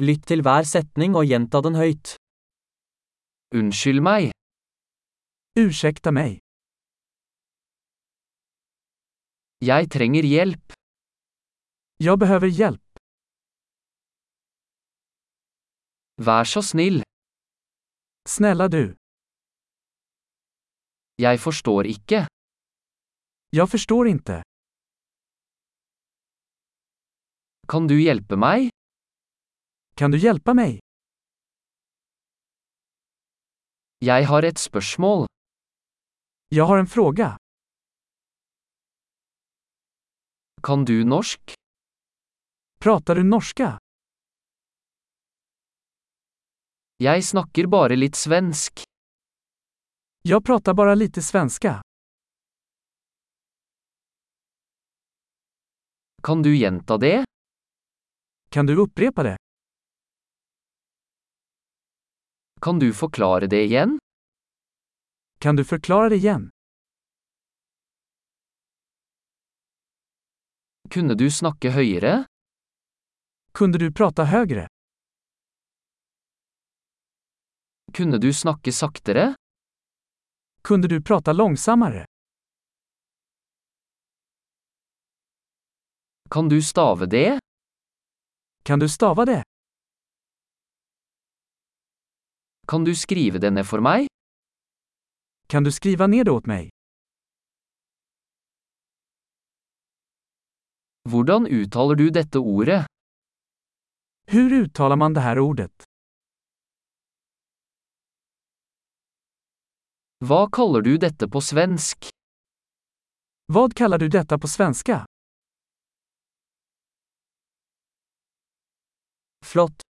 Lytt til hver setning og gjenta den høyt. Unnskyld meg. Ursäkta mig. Jeg trenger hjelp. Jag behöver hjälp. Vær så snill. Snälla du. Jeg forstår ikke. Jag förstår inte. Kan du hjelpe meg? Kan du hjälpa mig? Jeg har et spørsmål. Jag har en fråga. Kan du norsk? Pratar du norska? Jeg snakker bare litt svensk. Jag pratar bara lite svenska. Kan du gjenta det? Kan du upprepa det? Kan du forklare det igjen? Kan du förklara det igen? Kunne du snakke høyere? Kunde du prata högre? Kunne du snakke saktere? Kunde du prata långsammare? Kan du stave det? Kan du stava det? Kan du skrive det ned for meg? Kan du skriva ner det åt mig? Hvordan uttaler du dette ordet? Hur uttalar man det här ordet? Hva kaller du dette på svensk? Vad kallar du detta på svenska? Flott!